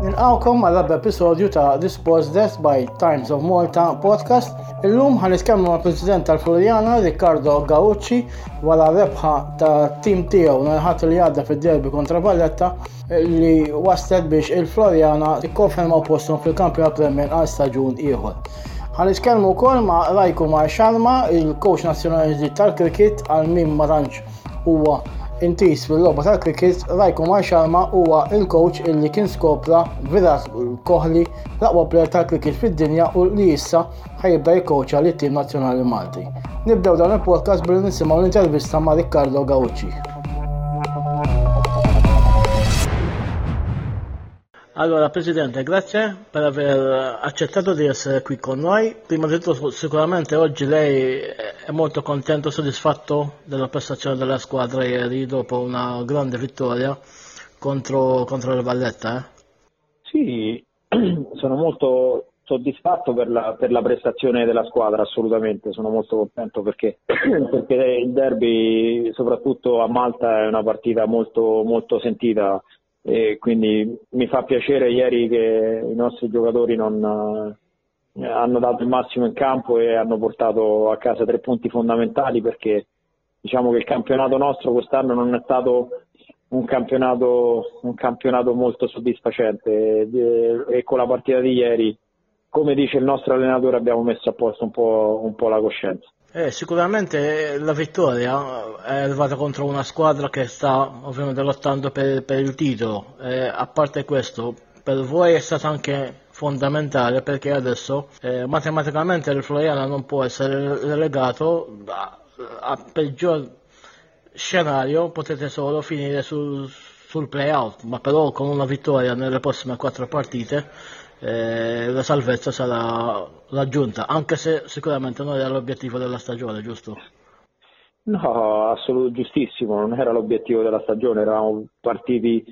Nilqawkom għal rabba episodju ta' This Was Death by Times of Malta podcast. Illum ħan iskemmu mal president tal-Floriana Riccardo Gaucci wara rebħa ta' tim tiegħu nħat li għadda fid-derbi kontra Valletta li waslet biex il-Floriana ikkonferma postum fil-kampjonat Premier għal staġun ieħor. Ħan iskemmu wkoll ma' Rajku Mar Sharma, il-coach nazzjonali tal-kriket għal min ma tantx huwa intis fil-logħba tal-cricket Rajko Marsharma huwa il-coach illi kien skopra Virat Kohli l-aqwa player tal-cricket fid-dinja u li issa ħajibda jkoċa lit tim nazzjonali Malti. Nibdew dan il-podcast billi nisimgħu l-intervista ma' Riccardo Gaucci. Allora, Presidente, grazie per aver accettato di essere qui con noi. Prima di tutto, sicuramente oggi lei è molto contento e soddisfatto della prestazione della squadra ieri dopo una grande vittoria contro, contro la Valletta. Eh? Sì, sono molto soddisfatto per la, per la, prestazione della squadra, assolutamente, sono molto contento perché, perché il derby, soprattutto a Malta, è una partita molto, molto sentita e quindi mi fa piacere ieri che i nostri giocatori non, eh, hanno dato il massimo in campo e hanno portato a casa tre punti fondamentali perché diciamo che il campionato nostro quest'anno non è stato un campionato, un campionato molto soddisfacente e, e, con la partita di ieri, come dice il nostro allenatore, abbiamo messo a posto un po', un po la coscienza. Eh, sicuramente la vittoria è arrivata contro una squadra che sta ovviamente lottando per, per il titolo. Eh, a parte questo, per voi è stato anche fondamentale perché adesso eh, matematicamente il Floriana non può essere relegato a, a peggior scenario, potete solo finire sul, sul play-out, ma però con una vittoria nelle prossime quattro partite eh, la salvezza sarà raggiunta, anche se sicuramente non era l'obiettivo della stagione, giusto? No, assolutamente giustissimo, non era l'obiettivo della stagione, eravamo partiti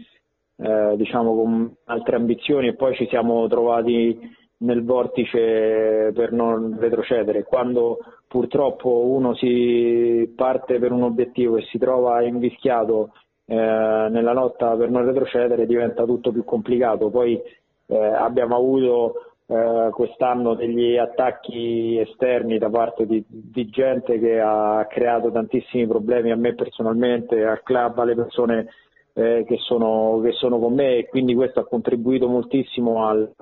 eh, diciamo con altre ambizioni e poi ci siamo trovati nel vortice per non retrocedere. Quando purtroppo uno si parte per un obiettivo e si trova invischiato eh, nella lotta per non retrocedere diventa tutto più complicato. Poi eh, abbiamo avuto eh, quest'anno degli attacchi esterni da parte di, di, gente che ha creato tantissimi problemi a me personalmente, al club, alle persone eh, che, sono, che, sono, con me e quindi questo ha contribuito moltissimo al,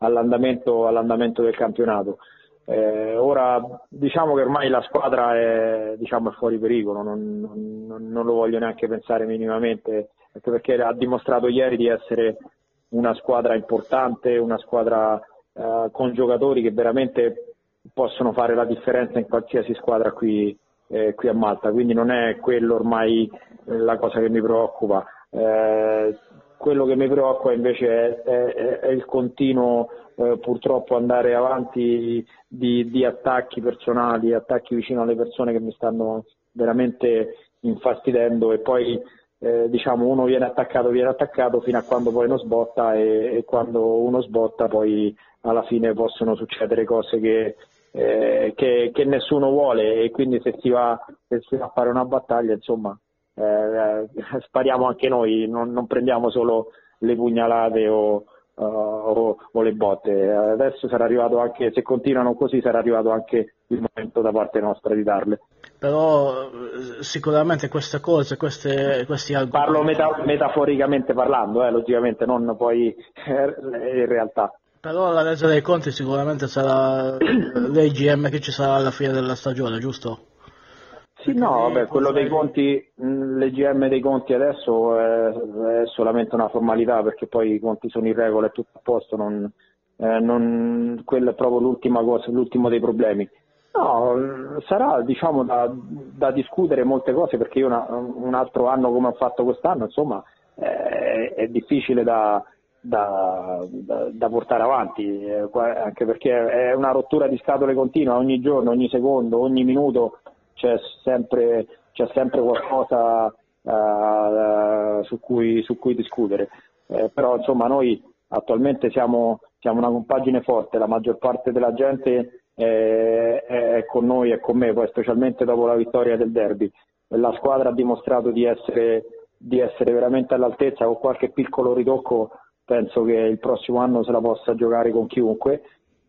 all'andamento, all'andamento, del campionato. Eh, ora diciamo che ormai la squadra è, diciamo, è fuori pericolo, non, non, non, lo voglio neanche pensare minimamente, anche perché ha dimostrato ieri di essere una squadra importante, una squadra eh, con giocatori che veramente possono fare la differenza in qualsiasi squadra qui, eh, qui a Malta, quindi non è quello ormai eh, la cosa che mi preoccupa. Eh, quello che mi preoccupa invece è, è, è il continuo eh, purtroppo andare avanti di, di, attacchi personali, attacchi vicino alle persone che mi stanno veramente infastidendo e poi eh, diciamo uno viene attaccato, viene attaccato fino a quando poi non sbotta e, e, quando uno sbotta poi alla fine possono succedere cose che, eh, che, che nessuno vuole e quindi se si, va, se si va a fare una battaglia insomma eh, spariamo anche noi, non, non, prendiamo solo le pugnalate o, uh, o, o, le botte. Adesso sarà arrivato anche, se continuano così, sarà arrivato anche il momento da parte nostra di darle però sicuramente queste cose, queste, questi argomenti... Parlo meta- metaforicamente parlando, eh, logicamente, non poi in realtà. Però la resa dei conti sicuramente sarà l'AGM che ci sarà alla fine della stagione, giusto? Sì, no, vabbè, quello dei conti, l'EGM dei conti adesso è, è, solamente una formalità perché poi i conti sono in regola e tutto a posto, non, eh, non, quello è proprio l'ultima cosa, l'ultimo dei problemi. No, sarà diciamo da, da, discutere molte cose perché io una, un altro anno come ho fatto quest'anno, insomma, è, è difficile da, da, da, portare avanti, eh, anche perché è una rottura di scatole continua ogni giorno, ogni secondo, ogni minuto c'è sempre, c'è sempre qualcosa uh, su, cui, su, cui, discutere. Eh, però insomma noi attualmente siamo siamo una compagine forte, la maggior parte della gente è, è con noi e con me, poi specialmente dopo la vittoria del derby. La squadra ha dimostrato di essere, di essere veramente all'altezza, con qualche piccolo ritocco penso che il prossimo anno se la possa giocare con chiunque.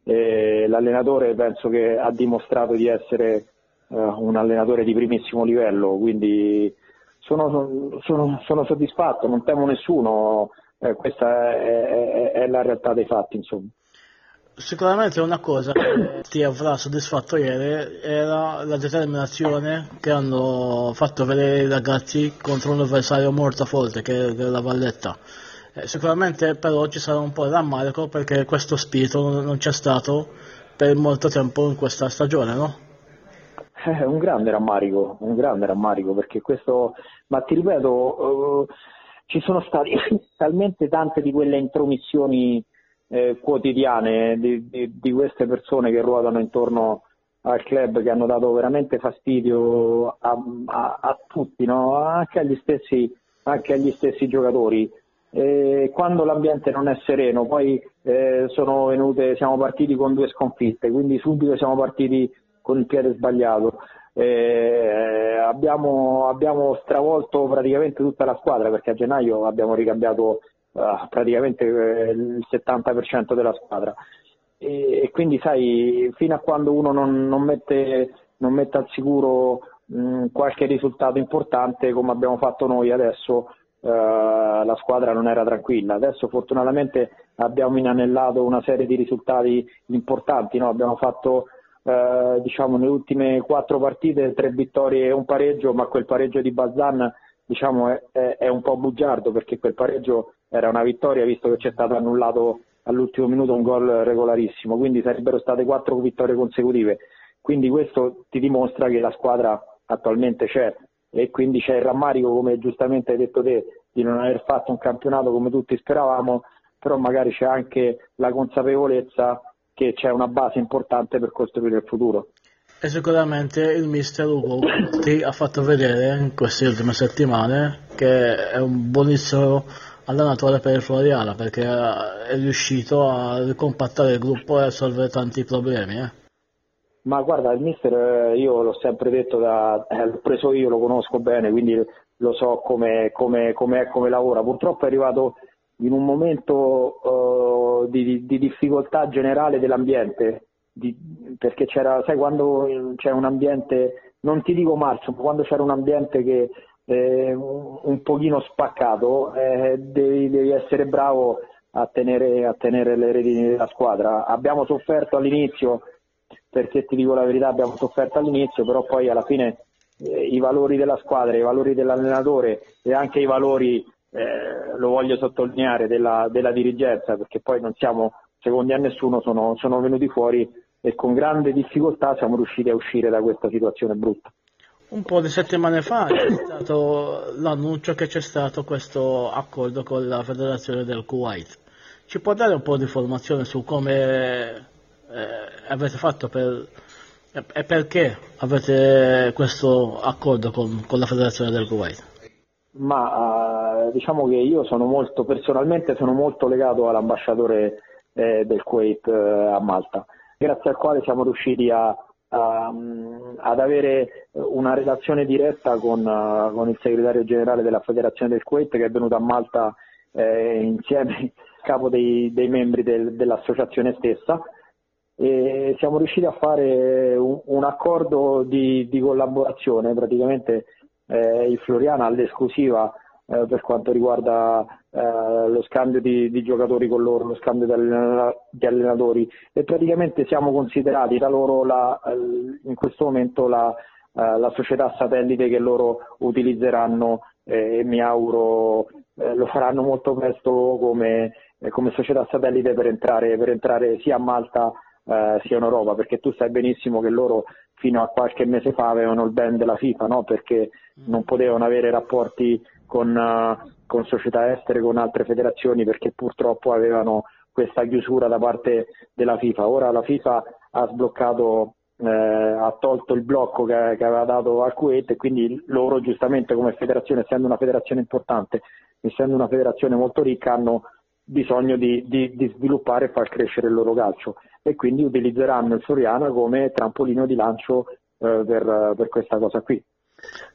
E l'allenatore penso che ha dimostrato di essere un allenatore di primissimo livello, quindi sono, sono, sono soddisfatto, non temo nessuno, eh, questa è, è, è, la realtà dei fatti. Insomma. Sicuramente una cosa che ti avrà soddisfatto ieri era la determinazione che hanno fatto vedere i ragazzi contro un avversario molto forte che è la Valletta. Eh, sicuramente però ci sarà un po' di rammarico perché questo spirito non c'è stato per molto tempo in questa stagione, no? Eh, un grande rammarico, un grande rammarico perché questo, ma ti ripeto, uh, ci sono state talmente tante di quelle intromissioni eh, quotidiane di, di, di, queste persone che ruotano intorno al club che hanno dato veramente fastidio a, a, a tutti, no? anche, agli stessi, anche, agli stessi, giocatori. Quando l'ambiente non è sereno, poi eh, sono venute, siamo partiti con due sconfitte, quindi subito siamo partiti con il piede sbagliato. Eh, abbiamo, abbiamo, stravolto praticamente tutta la squadra perché a gennaio abbiamo ricambiato uh, praticamente eh, il 70% della squadra e, e, quindi sai fino a quando uno non, non, mette, non mette, al sicuro mh, qualche risultato importante come abbiamo fatto noi adesso uh, la squadra non era tranquilla adesso fortunatamente abbiamo inanellato una serie di risultati importanti no? abbiamo fatto eh, diciamo nelle ultime quattro partite tre vittorie e un pareggio, ma quel pareggio di Bazan diciamo, è, è, è, un po' bugiardo perché quel pareggio era una vittoria visto che c'è stato annullato all'ultimo minuto un gol regolarissimo, quindi sarebbero state quattro vittorie consecutive. Quindi questo ti dimostra che la squadra attualmente c'è e quindi c'è il rammarico, come giustamente hai detto te, di non aver fatto un campionato come tutti speravamo, però magari c'è anche la consapevolezza che c'è una base importante per costruire il futuro. E sicuramente il mister Ugo ti ha fatto vedere in queste ultime settimane che è un buonissimo allenatore per il Floriana perché è riuscito a ricompattare il gruppo e a risolvere tanti problemi. Eh. Ma guarda, il mister eh, io l'ho sempre detto, da, eh, l'ho preso io, lo conosco bene, quindi lo so come, come, come, è, come lavora. Purtroppo è arrivato in un momento di, di, difficoltà generale dell'ambiente, di, perché c'era, sai, quando c'è un ambiente, non ti dico marcio, ma quando c'era un ambiente che eh, un pochino spaccato, eh, devi, devi, essere bravo a tenere, a tenere le redini della squadra. Abbiamo sofferto all'inizio, perché ti dico la verità, abbiamo sofferto all'inizio, però poi alla fine eh, i valori della squadra, i valori dell'allenatore e anche i valori eh, lo voglio sottolineare, della, della, dirigenza, perché poi non siamo secondi a nessuno, sono, sono venuti fuori e con grande difficoltà siamo riusciti a uscire da questa situazione brutta. Un po' di settimane fa c'è stato l'annuncio che c'è stato questo accordo con la federazione del Kuwait. Ci può dare un po' di informazione su come eh, avete fatto per, e perché avete questo accordo con, con la federazione del Kuwait? ma uh, diciamo che io sono molto, personalmente sono molto legato all'ambasciatore eh, del Kuwait eh, a Malta, grazie al quale siamo riusciti a, a, ad avere una relazione diretta con, uh, con, il segretario generale della federazione del Kuwait che è venuto a Malta eh, insieme capo dei, dei membri del, dell'associazione stessa. E siamo riusciti a fare un, un accordo di, di collaborazione praticamente eh, il Floriana all'esclusiva eh, per quanto riguarda eh, lo scambio di, di, giocatori con loro, lo scambio di, allenatori e praticamente siamo considerati da loro la, in questo momento la, eh, la, società satellite che loro utilizzeranno e mi auguro eh, lo faranno molto presto come, come società satellite per entrare, per entrare sia a Malta eh, sia in Europa, perché tu sai benissimo che loro fino a qualche mese fa avevano il ban della FIFA, no? perché non potevano avere rapporti con, uh, con società estere, con altre federazioni, perché purtroppo avevano questa chiusura da parte della FIFA. Ora la FIFA ha sbloccato, eh, ha tolto il blocco che, che, aveva dato al Kuwait e quindi loro giustamente come federazione, essendo una federazione importante, essendo una federazione molto ricca, hanno bisogno di, di, di, sviluppare e far crescere il loro calcio e quindi utilizzeranno il Soriana come trampolino di lancio eh, per, per, questa cosa qui.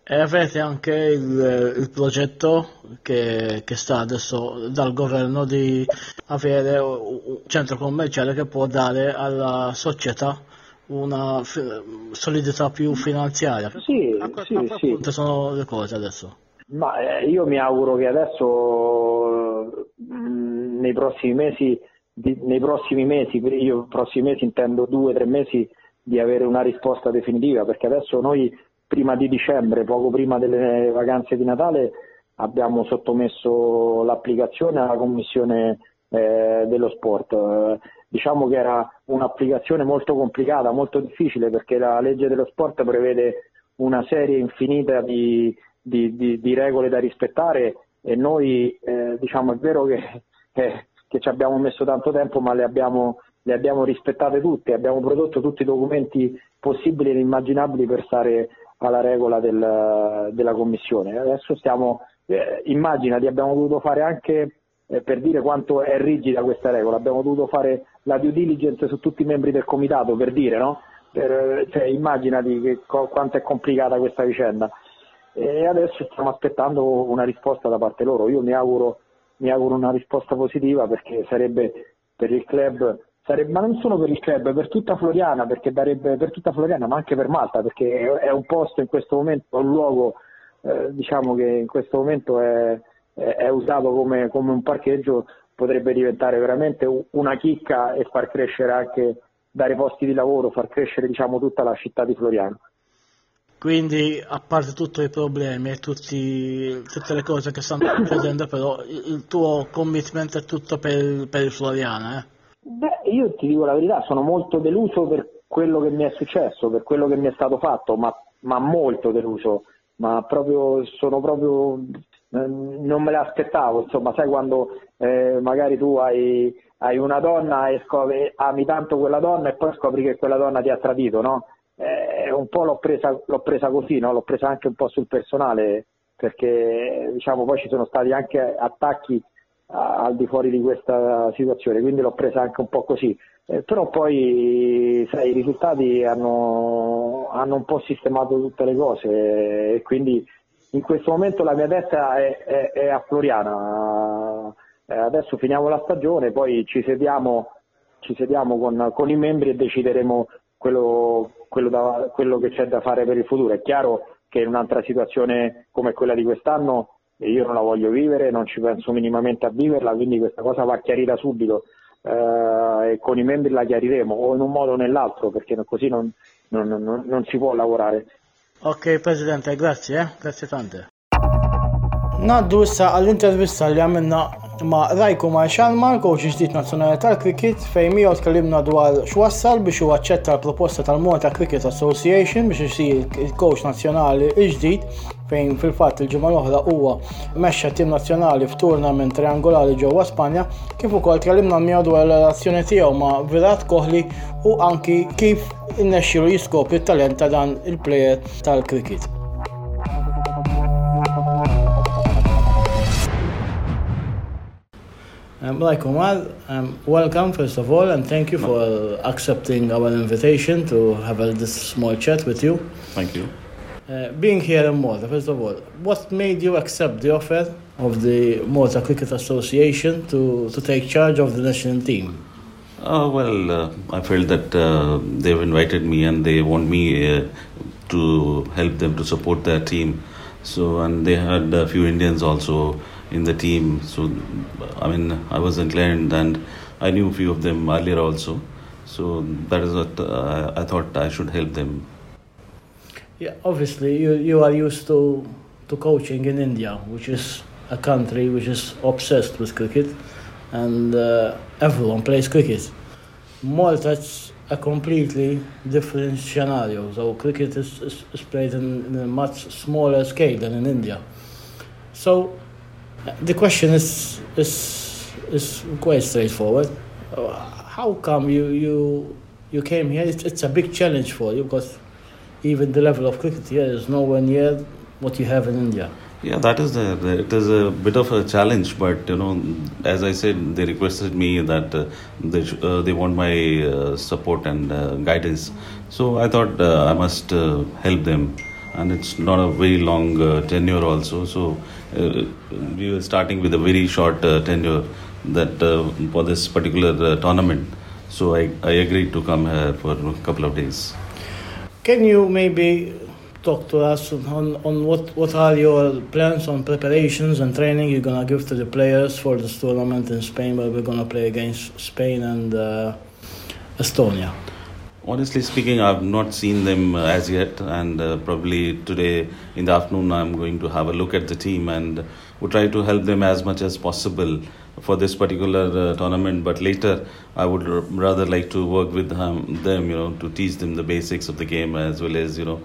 E avete anche il, il progetto che, che, sta adesso dal governo di avere un centro commerciale che può dare alla società una solidità più finanziaria. Sì, sì, sì. sono le cose adesso. Ma eh, io mi auguro che adesso mh, mm, nei prossimi mesi, di, nei prossimi mesi, io prossimi mesi intendo due o tre mesi di avere una risposta definitiva, perché adesso noi prima di dicembre, poco prima delle vacanze di Natale, abbiamo sottomesso l'applicazione alla Commissione eh, dello Sport. Eh, diciamo che era un'applicazione molto complicata, molto difficile, perché la legge dello sport prevede una serie infinita di, di, di, di regole da rispettare e noi eh, diciamo è vero che, eh, che, ci abbiamo messo tanto tempo ma le abbiamo, le abbiamo rispettate tutte, abbiamo prodotto tutti i documenti possibili e immaginabili per stare alla regola del, della Commissione. Adesso stiamo, eh, immaginati, abbiamo dovuto fare anche eh, per dire quanto è rigida questa regola, abbiamo dovuto fare la due diligence su tutti i membri del comitato per dire, no? Per, cioè, immaginati che, quanto è complicata questa vicenda e adesso stiamo aspettando una risposta da parte loro. Io mi auguro, mi auguro una risposta positiva perché sarebbe per il club, sarebbe, ma non solo per il club, per tutta Floriana, perché darebbe per tutta Floriana, ma anche per Malta, perché è, un posto in questo momento, un luogo eh, diciamo che in questo momento è, è, è usato come, come un parcheggio, potrebbe diventare veramente una chicca e far crescere anche, dare posti di lavoro, far crescere diciamo, tutta la città di Floriana. Quindi, a parte tutti i problemi e tutti, tutte le cose che stanno succedendo, però il tuo commitment è tutto per, per il Floriana, eh? Beh, io ti dico la verità, sono molto deluso per quello che mi è successo, per quello che mi è stato fatto, ma, ma molto deluso, ma proprio, sono proprio, eh, non me l'aspettavo, insomma, sai quando eh, magari tu hai, hai una donna e scopri, ami tanto quella donna e poi scopri che quella donna ti ha tradito, no? eh, un po' l'ho presa, l'ho presa così, no? l'ho presa anche un po' sul personale perché diciamo, poi ci sono stati anche attacchi al di fuori di questa situazione, quindi l'ho presa anche un po' così. Eh, però poi sai, i risultati hanno, hanno, un po' sistemato tutte le cose e quindi in questo momento la mia testa è, è, è a Floriana. Eh, adesso finiamo la stagione, poi ci sediamo, ci sediamo con, con, i membri e decideremo quello, quello, da, quello che c'è da fare per il futuro. È chiaro che in un'altra situazione come quella di quest'anno io non la voglio vivere, non ci penso minimamente a viverla, quindi questa cosa va chiarita subito eh, e con i membri la chiariremo o in un modo o nell'altro perché così non, non, non, non si può lavorare. Ok Presidente, grazie, eh? grazie tante. Naddu issa għall-intervista li għamilna ma' Rajko Marxalma, l-coach ġdid nazzjonali tal-cricket, fejn miegħu tkellimna dwar x'wassal biex huwa aċċetta l-proposta tal-Malta Cricket Association biex isir il-coach nazzjonali l-ġdid fejn fil-fatt il-ġimgħa l-oħra huwa mexxa tim nazzjonali f'turnament triangolari ġewwa Spanja, kif ukoll tkellimna miegħu dwar l-relazzjoni tiegħu ma' Virat Kohli u anki kif innexxielu jiskopri t-talent ta' dan il-plejer tal-cricket. Um, like Omar, um, welcome first of all, and thank you for accepting our invitation to have a, this small chat with you. Thank you. Uh, being here in Malta, first of all, what made you accept the offer of the Malta Cricket Association to, to take charge of the national team? Uh, well, uh, I felt that uh, they've invited me and they want me uh, to help them to support their team. So, and they had a few Indians also in the team. So, I mean, I was inclined, and I knew a few of them earlier also. So that is what uh, I thought I should help them. Yeah, obviously, you you are used to to coaching in India, which is a country which is obsessed with cricket, and uh, everyone plays cricket. Malta is a completely different scenario. So cricket is, is, is played in, in, a much smaller scale than in India. So the question is is is quite straightforward. How come you you you came here? It's, it's a big challenge for you because even the level of cricket here is nowhere near what you have in India. Yeah, that is the, it is a bit of a challenge, but you know, as I said, they requested me that uh, they uh, they want my uh, support and uh, guidance. So I thought uh, I must uh, help them, and it's not a very long tenure also. So we were starting with a very short tenure that for this particular tournament. So I, I agreed to come here for a couple of days. Can you maybe talk to us on, on what, what are your plans on preparations and training you're going to give to the players for this tournament in Spain where we're going to play against Spain and uh, Estonia? Honestly speaking, I've not seen them uh, as yet, and uh, probably today in the afternoon I'm going to have a look at the team and we'll try to help them as much as possible for this particular uh, tournament. But later, I would r- rather like to work with um, them, you know, to teach them the basics of the game as well as you know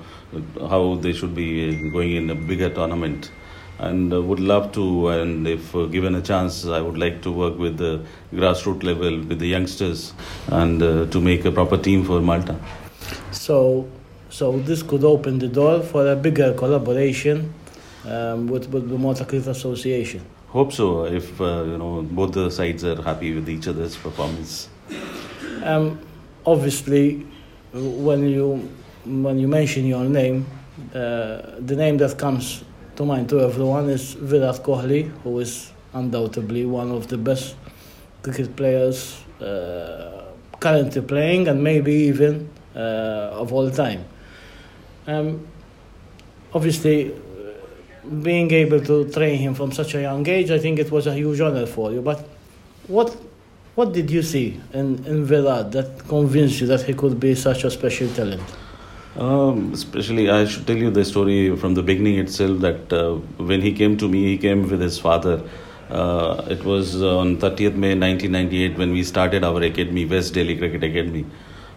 how they should be going in a bigger tournament. And uh, would love to, and if uh, given a chance, I would like to work with the grassroots level with the youngsters and uh, to make a proper team for Malta. So, so this could open the door for a bigger collaboration um, with, with the Malta Cricket Association. Hope so. If uh, you know both the sides are happy with each other's performance. Um, obviously, when you when you mention your name, uh, the name that comes to mind to everyone is Virat Kohli, who is undoubtedly one of the best cricket players uh, currently playing, and maybe even uh, of all time. Um, obviously, being able to train him from such a young age, I think it was a huge honor for you. But what what did you see in, in Virat that convinced you that he could be such a special talent? Um, especially, I should tell you the story from the beginning itself. That uh, when he came to me, he came with his father. Uh, it was on 30th May 1998 when we started our academy, West Delhi Cricket Academy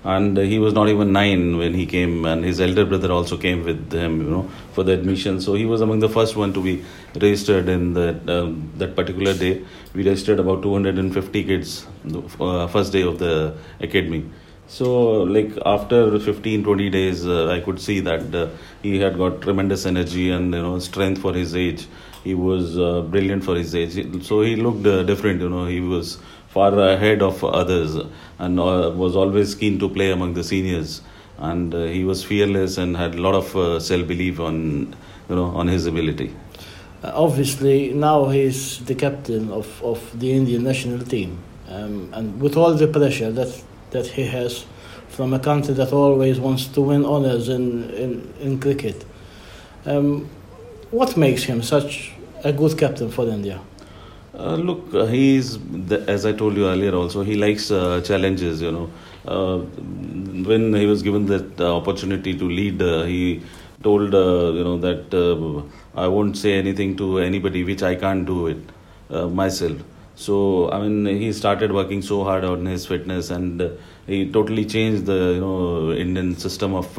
and he was not even nine when he came and his elder brother also came with him you know for the admission. So he was among the first one to be registered in that um, that particular day. We registered about 250 kids uh, first day of the academy. So like after 15 20 days uh, i could see that uh, he had got tremendous energy and you know strength for his age. He was uh, brilliant for his age. So he looked uh, different you know he was far ahead of others and uh, was always keen to play among the seniors. And uh, he was fearless and had a lot of uh, self belief on, you know, on his ability. obviously, now he's the captain of, of the Indian national team. Um, and with all the pressure that, that he has from a country that always wants to win honours in, in, in cricket, um, what makes him such a good captain for India? Uh, look, uh, he's as I told you earlier. Also, he likes uh, challenges. You know, uh, when he was given that uh, opportunity to lead, uh, he told you know that I won't say anything to anybody which I can't do it myself. So I mean, he started working so hard on his fitness, and he totally changed the you know Indian system of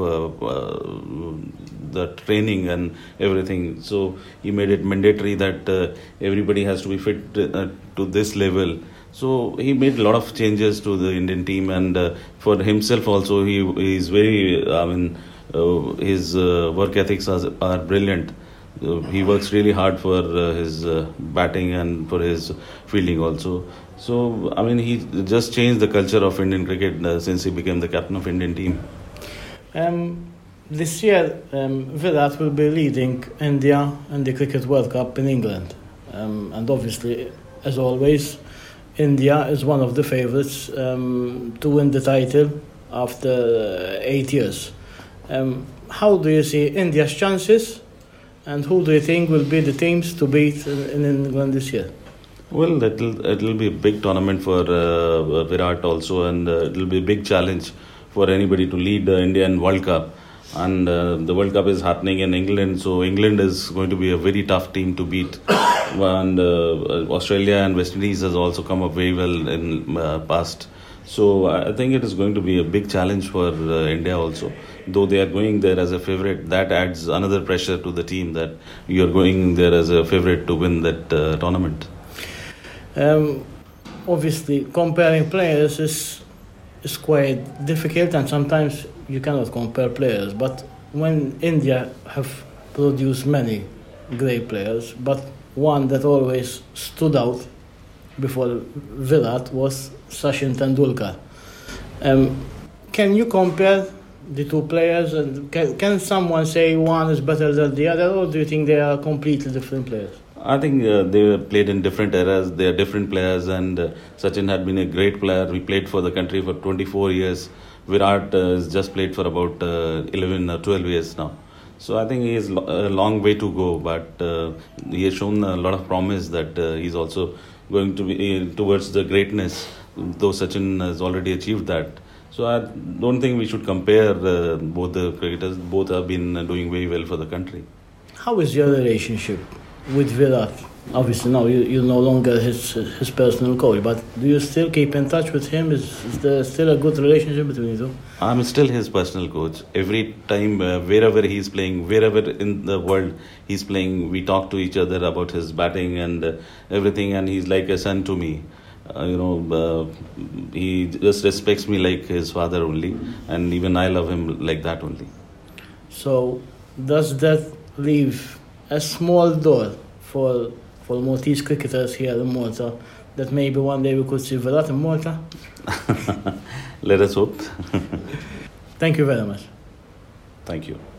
the training and everything. So he made it mandatory that uh, everybody has to be fit uh, to this level. So he made a lot of changes to the Indian team, and uh, for himself also, he is very. I mean, uh, his uh, work ethics are, are brilliant. Uh, he works really hard for his batting and for his fielding also. So I mean, he just changed the culture of Indian cricket since he became the captain of Indian team. Um, this year, um, Virat will be leading India in the Cricket World Cup in England. Um, and obviously, as always, India is one of the favourites um, to win the title after eight years. Um, how do you see India's chances, and who do you think will be the teams to beat in, in England this year? Well, it'll it'll be a big tournament for uh, Virat also, and uh, it'll be a big challenge for anybody to lead the Indian World Cup and uh, the World Cup is happening in England, so England is going to be a very tough team to beat. and uh, Australia and West Indies has also come up very well in uh, past. So I think it is going to be a big challenge for uh, India also. Though they are going there as a favorite, that adds another pressure to the team that you are going there as a favorite to win that uh, tournament. Um, obviously, comparing players is is quite difficult, and sometimes you cannot compare players. But when India have produced many great players, but one that always stood out before Virat was Sachin Tendulkar. Um, can you compare the two players and can, can someone say one is better than the other or do you think they are completely different players? I think uh, they played in different eras. They are different players, and uh, Sachin had been a great player. We played for the country for 24 years. Virat uh, has just played for about uh, 11 or 12 years now. So I think he has a long way to go, but uh, he has shown a lot of promise that uh, he's also going to be towards the greatness. Though Sachin has already achieved that. So I don't think we should compare uh, both the cricketers. Both have been doing very well for the country. How is your relationship with Virat? Obviously, now you, you're no longer his his personal coach, but do you still keep in touch with him? Is, is there still a good relationship between you two? I'm still his personal coach. Every time, uh, wherever he's playing, wherever in the world he's playing, we talk to each other about his batting and uh, everything, and he's like a son to me. Uh, you know, uh, he just respects me like his father only, and even I love him like that only. So, does that leave a small door for for Maltese cricketers here in Malta that maybe one day we could see Virat in Malta? Let us hope. Thank you very much. Thank you.